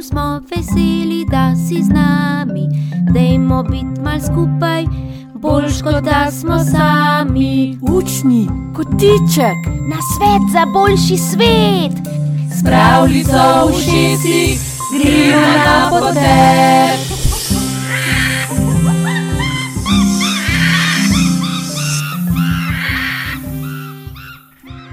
bolj smo veseli, da si z nami. Dajmo biti mal skupaj, bolj kot da smo sami. Učni, kotiček, Na svet za boljši svet, pravljico v šestih, gremo na potek.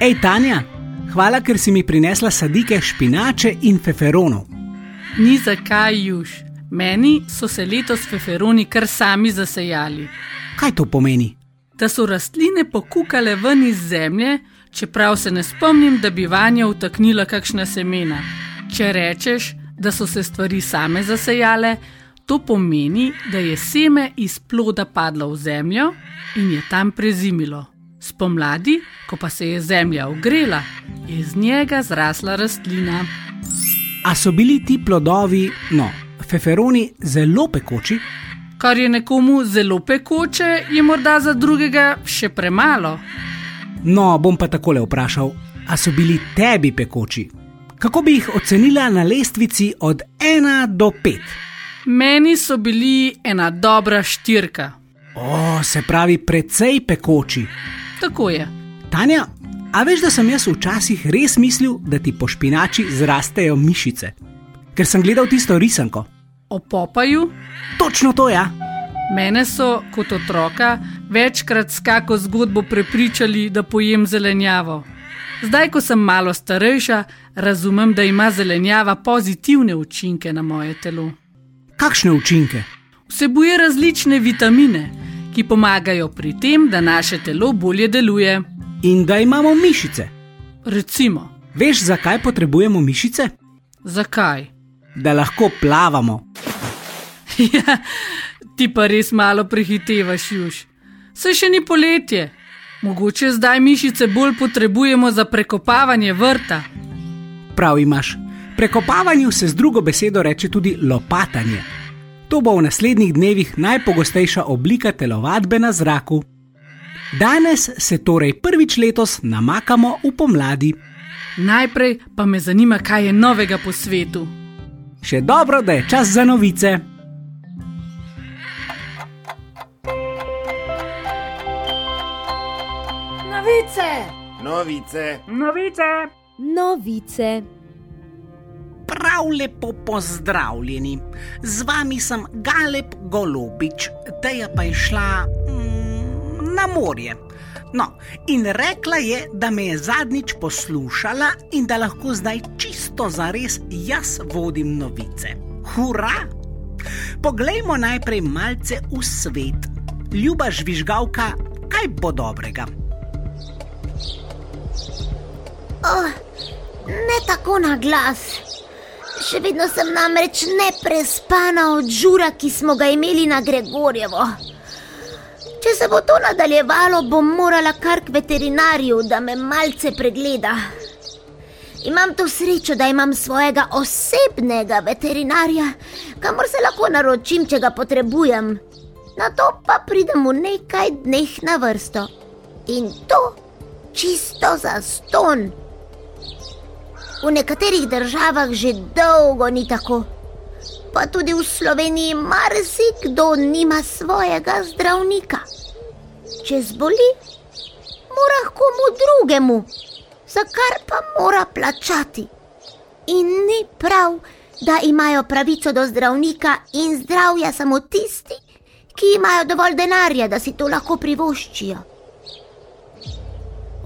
Ej, Tanja, hvala, ker si mi prinesla sadike špinače in feferonov. Ni zakaj juž. Meni so se letos feferoni kar sami zasejali. Kaj to pomeni? Da so rastline pokukale ven iz zemlje, čeprav se ne spomnim, da bi vanje vtaknila kakšna semena. Če rečeš, da so se stvari same zasejale, to pomeni, da je seme iz ploda padlo v zemljo in je tam prezimilo. Spomladi, ko pa se je zemlja ogrela, je iz njega zrasla rastlina. A so bili ti plodovi, no, feferoni, zelo pekoči? Kar je nekomu zelo pekoče, je morda za drugega še premalo. No, bom pa takole vprašal, a so bili tebi pekoči? Kako bi jih ocenila na lestvici od 1 do 5? Meni so bili ena dobra štirka. O, se pravi, precej pekoči. Tako je. Tanja, a veš, da sem jaz včasih res mislil, da ti po špinači zrastejo mišice? Ker sem gledal tisto risanko. O popaju, Točno to ja. mene so kot otroka večkrat s kako zgodbo prepričali, da pojem zelenjavo. Zdaj, ko sem malo starejša, razumem, da ima zelenjava pozitivne učinke na moje telo. Kakšne učinke? Vsebuje različne vitamine, ki pomagajo pri tem, da naše telo bolje deluje. In da imamo mišice. Recimo, Veš, zakaj potrebujemo mišice? zakaj? Da lahko plavamo. Ja, ti pa res malo prehitevaš, juž. Saj še ni poletje. Mogoče zdaj mišice bolj potrebujemo za prekopavanje vrta. Prav imaš. Prekopavanju se z drugo besedo reče tudi lopatanje. To bo v naslednjih dnevih najpogostejša oblika telovadbe na zraku. Danes se torej prvič letos namakamo v pomladi. Najprej pa me zanima, kaj je novega po svetu. Še dobro, da je čas za novice. Novice! Novice. Novice! novice. Prav lepo pozdravljeni. Z vami sem Galeb Golobič, je pa išla mm, na morje. No, in rekla je, da me je zadnjič poslušala in da lahko zdaj čisto zares jaz vodim novice. Hurra! Poglejmo najprej malce v svet. Ljuba žvižgalka, kaj bo dobrega? Oh, ne tako na glas. Še vedno sem namreč neprespana od žura, ki smo ga imeli na Gregorjevo. Če se bo to nadaljevalo, bom morala kar k veterinarju, da me malce pregleda. Imam to srečo, da imam svojega osebnega veterinarja, kamor se lahko naročim, če ga potrebujem. Na to pa pridem v nekaj dneh na vrsto. In to čisto za ston. V nekaterih državah že dolgo ni tako. Pa tudi v Sloveniji marsikdo nima svojega zdravnika. Če zboli, mora komu drugemu, za kar pa mora plačati. In ni prav, da imajo pravico do zdravnika in zdravja samo tisti, ki imajo dovolj denarja, da si to lahko privoščijo.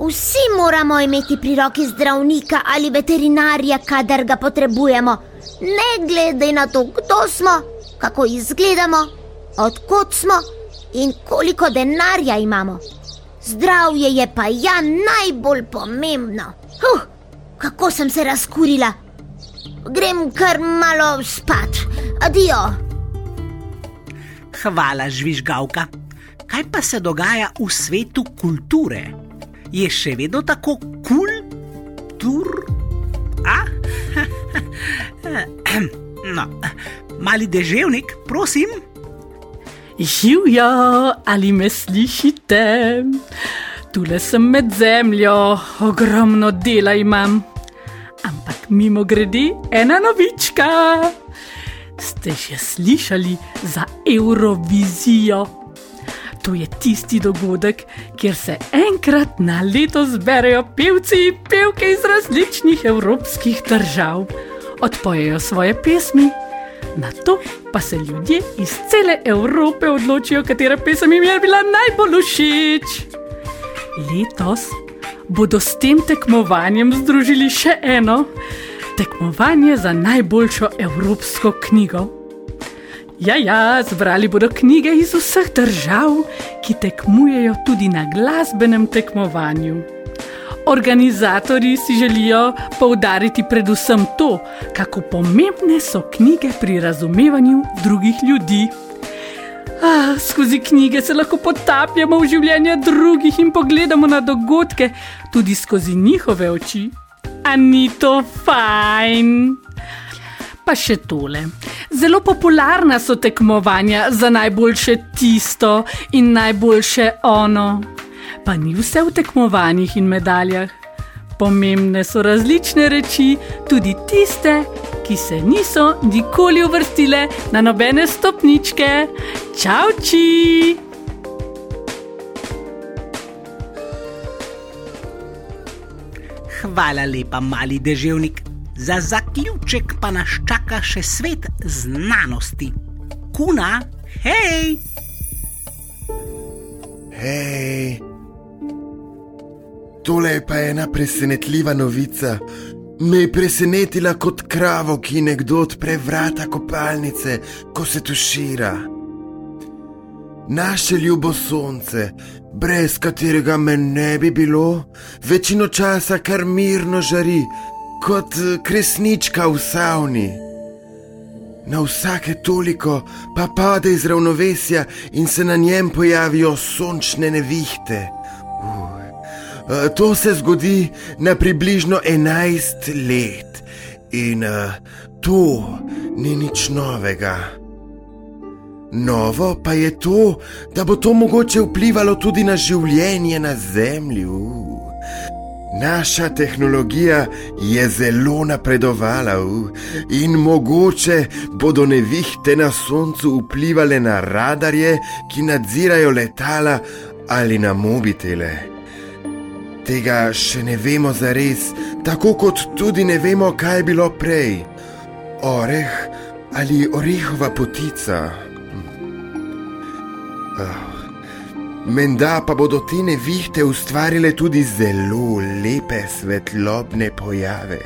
Vsi moramo imeti pri roki zdravnika ali veterinarja, kadar ga potrebujemo, ne glede na to, kdo smo, kako izgledamo, odkot smo in koliko denarja imamo. Zdravje je pa ja najbolj pomembno. Huh, kako sem se razkurila. Grem kar malo spat. Adijo. Hvala, žvižgalka. Kaj pa se dogaja v svetu kulture? Je še vedno tako kul, tur? A? No, mali deževnik, prosim. Živjo, ali me slišite? Tule sem med zemljo, ogromno dela imam. Ampak mimo grede, ena novička. Ste že slišali za Eurovizijo? To je tisti dogodek, kjer se enkrat na leto zberejo pevci in pevke iz različnih evropskih držav, odpojejo svoje pesmi, na to pa se ljudje iz cele Evrope odločijo, katera pesem jim je bila najbolj všeč. Letos bodo s tem tekmovanjem združili še eno tekmovanje za najboljšo evropsko knjigo. Ja, ja, zbrali bodo knjige iz vseh držav, ki tekmujejo tudi na glasbenem tekmovanju. Organizatori si želijo poudariti predvsem to, kako pomembne so knjige pri razumevanju drugih ljudi. Ah, skozi knjige se lahko potapljamo v življenje drugih in pogledamo na dogodke tudi skozi njihove oči. A ni to fajn? Pa še tole. Zelo popularna so tekmovanja za najboljše tisto in najboljše ono. Pa ni vse v tekmovanjih in medaljah. Pomembne so različne reči, tudi tiste, ki se niso nikoli uvrstile na nobene stopničke. Čauči! Hvala lepa, mali deževnik. Za zaključek pa nas čaka še svet znanosti. Kuna, hej! Hej! Tole je pa ena presenetljiva novica. Me je presenetila kot kravo, ki nekdo odpre vrata kopalnice, ko se tušira. Naše ljubo sonce, brez katerega me ne bi bilo, večino časa kar mirno žari, kot kresnička v savni. Na vsake toliko pa pade iz ravnovesja in se na njem pojavijo sončne nevihte. Uh, to se zgodi na približno 11 let in uh, to ni nič novega. Novo pa je to, da bo to mogoče vplivalo tudi na življenje na Zemlji. Naša tehnologija je zelo napredovala in mogoče bodo nevihte na Soncu vplivali na radarje, ki nadzirajo letala ali na mobitele. Tega še ne vemo za res, tako kot tudi ne vemo, kaj je bilo prej. Oreh ali orehova potica. Menda pa bodo te nevihte ustvarile tudi zelo lepe svetlobne pojave.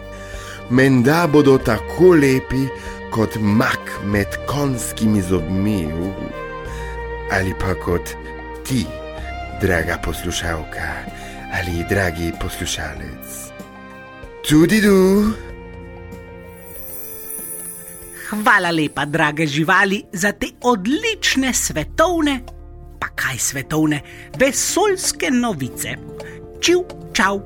Menda bodo tako lepi kot mak med konskimi zobmi. Ali pa kot ti, draga poslušalka, ali dragi poslušalec. Tudi tu. Hvala lepa, drage živali, za te odlične svetovne, pa kaj svetovne, vesoljske novice. Čiv, čau!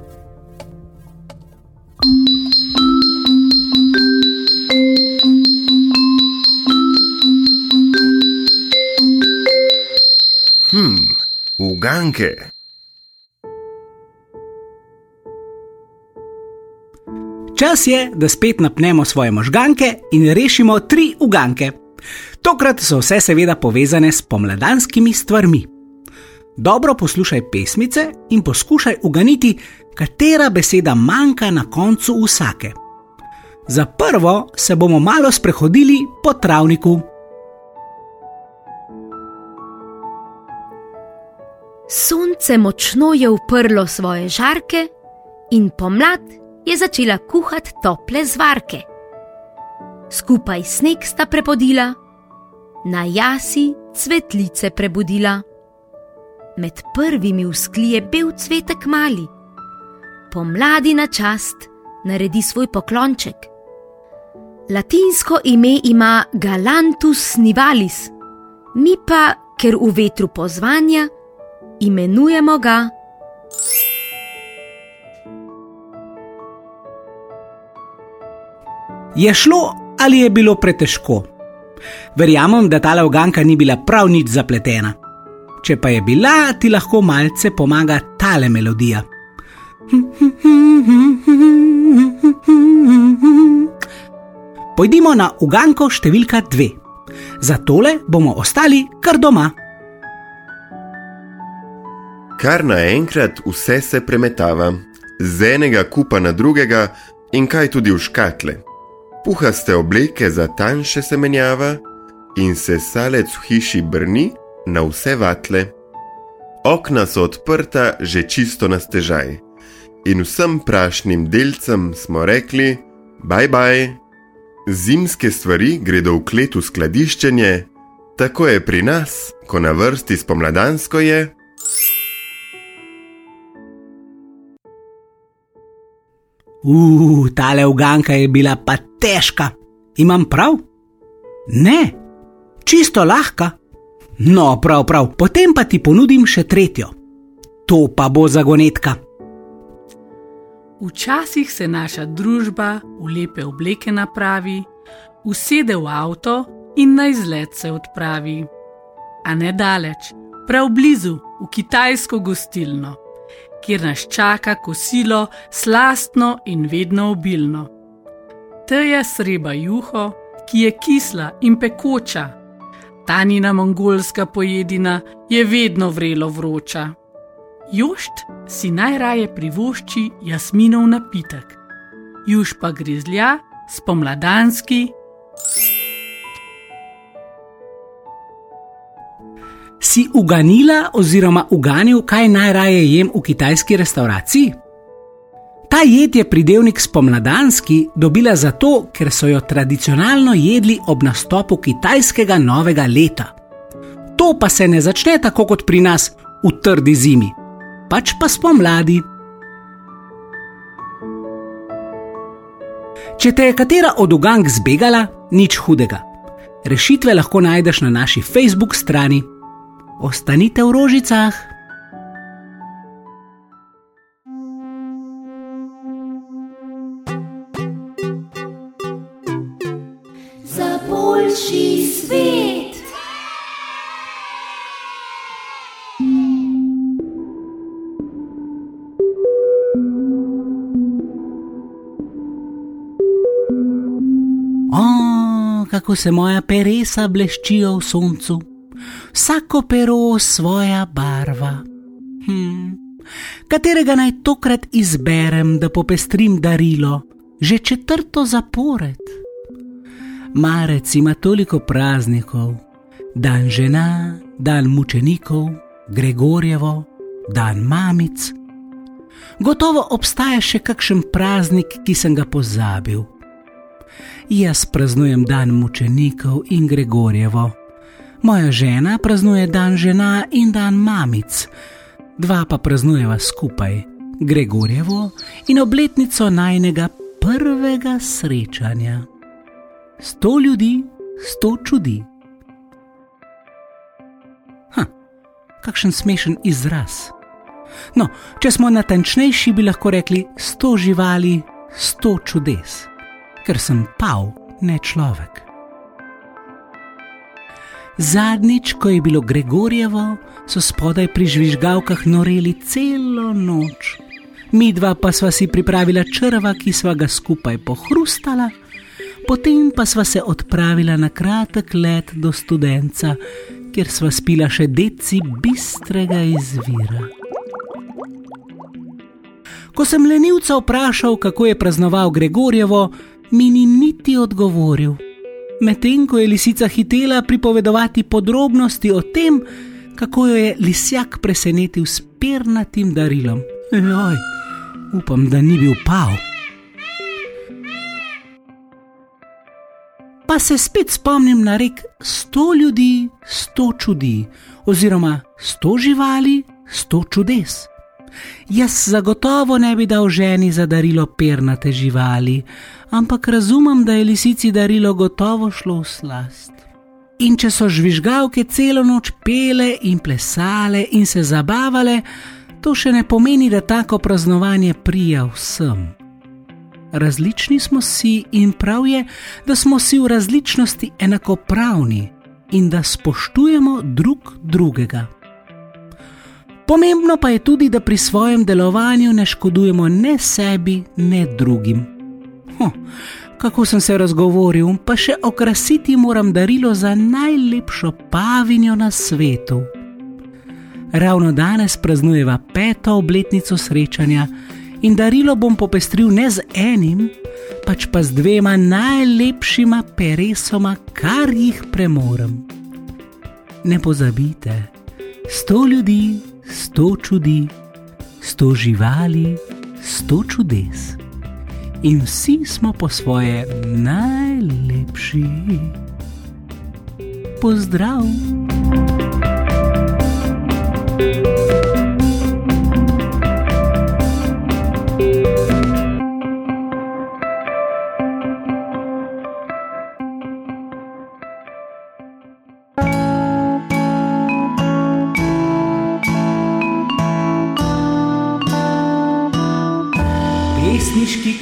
Hm, uganke. Čas je, da spet napnemo svoje možganke in rešimo tri uganke. Tokrat so vse seveda povezane s pomladanskimi stvarmi. Dobro poslušaj pesmice in poskušaj uganiti, katera beseda manjka na koncu vsake. Za prvo se bomo malo sprehodili po travniku. Sonce močno je uprlo svoje žarke in pomlad je začela kuhati tople zvarke. Skupaj sneg sta prepodila, na jasi cvetlice prebudila. Med prvimi usklije bil cvetek mali, pomladi na čast naredi svoj poklonček. Latinsko ime ima Galantus nivalis, mi pa, ker v vetru pozvanja, imenujemo ga. Je šlo ali je bilo pretežko? Verjamem, da ta uganka ni bila prav nič zapletena. Če pa je bila, ti lahko malce pomaga tale melodija. Pojdimo na uganko številka dve. Za tole bomo ostali kar doma. Kar naenkrat vse se premetava, z enega kupa na drugega in kaj tudi v škatle. Puhaste obleke za tanjše se menjava in se salec v hiši brni na vse vatle. Okna so odprta že čisto na stežaj in vsem prašnim delcem smo rekli: Bye bye. Zimske stvari gredo v klet v skladiščenje, tako je pri nas, ko na vrsti spomladansko je. Uf, tale uganka je bila pa težka. Imam prav? Ne, čisto lahka. No, prav, prav, potem pa ti ponudim še tretjo. To pa bo zagonetka. Včasih se naša družba v lepe obleke napravi, usede v avto in na izlet se odpravi. A ne daleč, prav blizu, v kitajsko gostilno, kjer nas čaka kosilo slastno in vedno obilno. Teja sreba juho, ki je kisla in pekoča, tanina mongolska pojedina je vedno vrelo vroča. Jošt si najraje privošči jasminov napitek, juž pa grizlja spomladanski. Si uganila oziroma uganil, kaj najraje jem v kitajski restavraciji? Ta jed je pridevnik spomladanski dobila zato, ker so jo tradicionalno jedli ob nastopu kitajskega novega leta. To pa se ne začne tako kot pri nas v trdi zimi pač pa spomladi. Če te je katera od ugang zbegala, nič hudega. Rešitve lahko najdeš na naši Facebook strani. Ostanite v rožicah. Kako se moja peresa bleščijo v soncu, vsako pero svoja barva. Hm. Katerega naj tokrat izberem, da popestrim darilo, že četrto zapored? Marec ima toliko praznikov, dan žena, dan mučenikov, Gregorjevo, dan mamic. Gotovo obstaja še kakšen praznik, ki sem ga pozabil. Jaz praznujem dan mučenikov in Gregorjevo. Moja žena praznuje dan žena in dan mamic, dva pa praznujeva skupaj, Gregorjevo in obletnico najnega prvega srečanja. Sto ljudi, sto čudi. Ha, kakšen smešen izraz. No, če smo natančnejši, bi lahko rekli sto živali, sto čudes ker sem pav, ne človek. Zadnjič, ko je bilo Gregorjevo, so spodaj pri žvižgavkah noreli celo noč. Mi dva pa sva si pripravila črva, ki sva ga skupaj pohrustala, potem pa sva se odpravila na kratek let do študenca, kjer sva spila še deci bistrega izvira. Ko sem lenivca vprašal, kako je praznoval Gregorjevo, mi ni niti odgovoril. Medtem ko je lisica hitela pripovedovati podrobnosti o tem, kako jo je lisjak presenetil s pernatim darilom. Joj, upam, da ni bil pav. Pa se spet spomnim na rek: sto ljudi, sto čudi, oziroma sto živali, sto čudes. Jaz zagotovo ne bi dal ženi za darilo pernate živali, ampak razumem, da je lisici darilo gotovo šlo v slast. In če so žvižgavke celo noč pele in plesale in se zabavale, to še ne pomeni, da tako praznovanje prija vsem. Različni smo si in prav je, da smo si v različnosti enakopravni in da spoštujemo drug drugega. Pomembno pa je tudi, da pri svojem delovanju ne škodujemo ne sebi, ne drugim. Huh, kako sem se razgovoril, pa še okrasiti moram darilo za najlepšo pavinjo na svetu. Ravno danes praznujeva peto obletnico srečanja in darilo bom popestril ne z enim, pač pa z dvema najlepšima peresoma, kar jih premorem. Ne pozabite, sto ljudi, sto čudi, sto živali, sto čudes. In vsi smo po svoje najlepši. Pozdrav!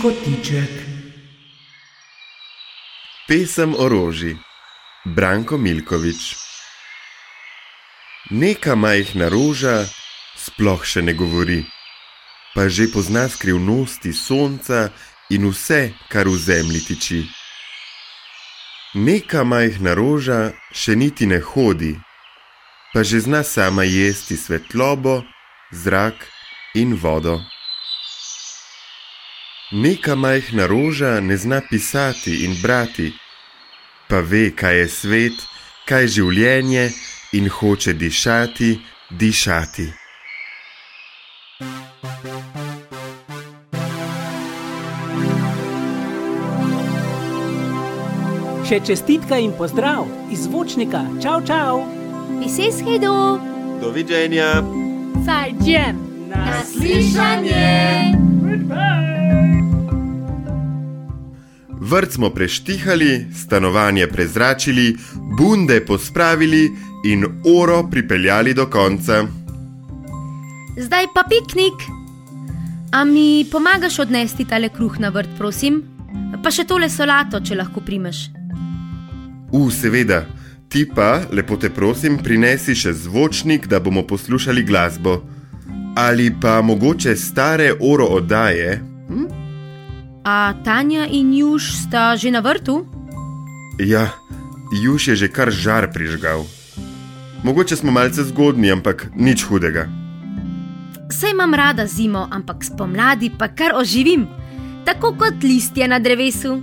Kotiček. Pesem o roži, Branko Milkovič. Neka majhna roža sploh še ne govori, pa že pozna skrivnosti sonca in vse, kar v zemlji tiči. Neka majhna roža še niti ne hodi, pa že zna sama jesti svetlobo, zrak in vodo. Neka majhna roža ne zna pisati in brati, pa ve, kaj je svet, kaj je življenje in hoče dišati, dišati. Še čestitka in pozdrav iz zvočnika. Čau, čau! Pises hedo, Doviđenja! Zajđen. naslišanje. Vrt smo preštihali, stanovanje prezračili, bunde pospravili in oro pripeljali do konca. Zdaj pa piknik. A mi pomagaš odnesti tale kruh na vrt, prosim? Pa še tole solato, če lahko primeš. U, seveda, ti pa, lepo te prosim, prinesi še zvočnik, da bomo poslušali glasbo. Ali pa mogoče stare oro oddaje? A Tanja in Juž sta že na vrtu? Ja, Juž je že kar žar prižgal. Mogoče smo malce zgodni, ampak nič hudega. Saj imam rada zimo, ampak spomladi pa kar oživim, tako kot listje na drevesu.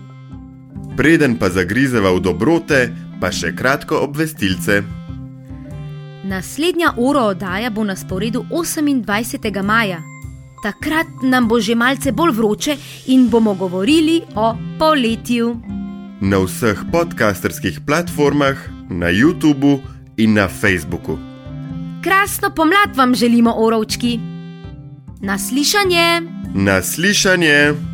Preden pa zagrizeva v dobrote, pa še kratko obvestilce. Naslednja uro oddaja bo na sporedu 28. maja. Takrat nam bo že malce bolj vroče in bomo govorili o poletju. Na vseh podcasterskih platformah, na YouTubu in na Facebooku. Krasno pomlad vam želimo, orovčki. Naslišanje! Naslišanje!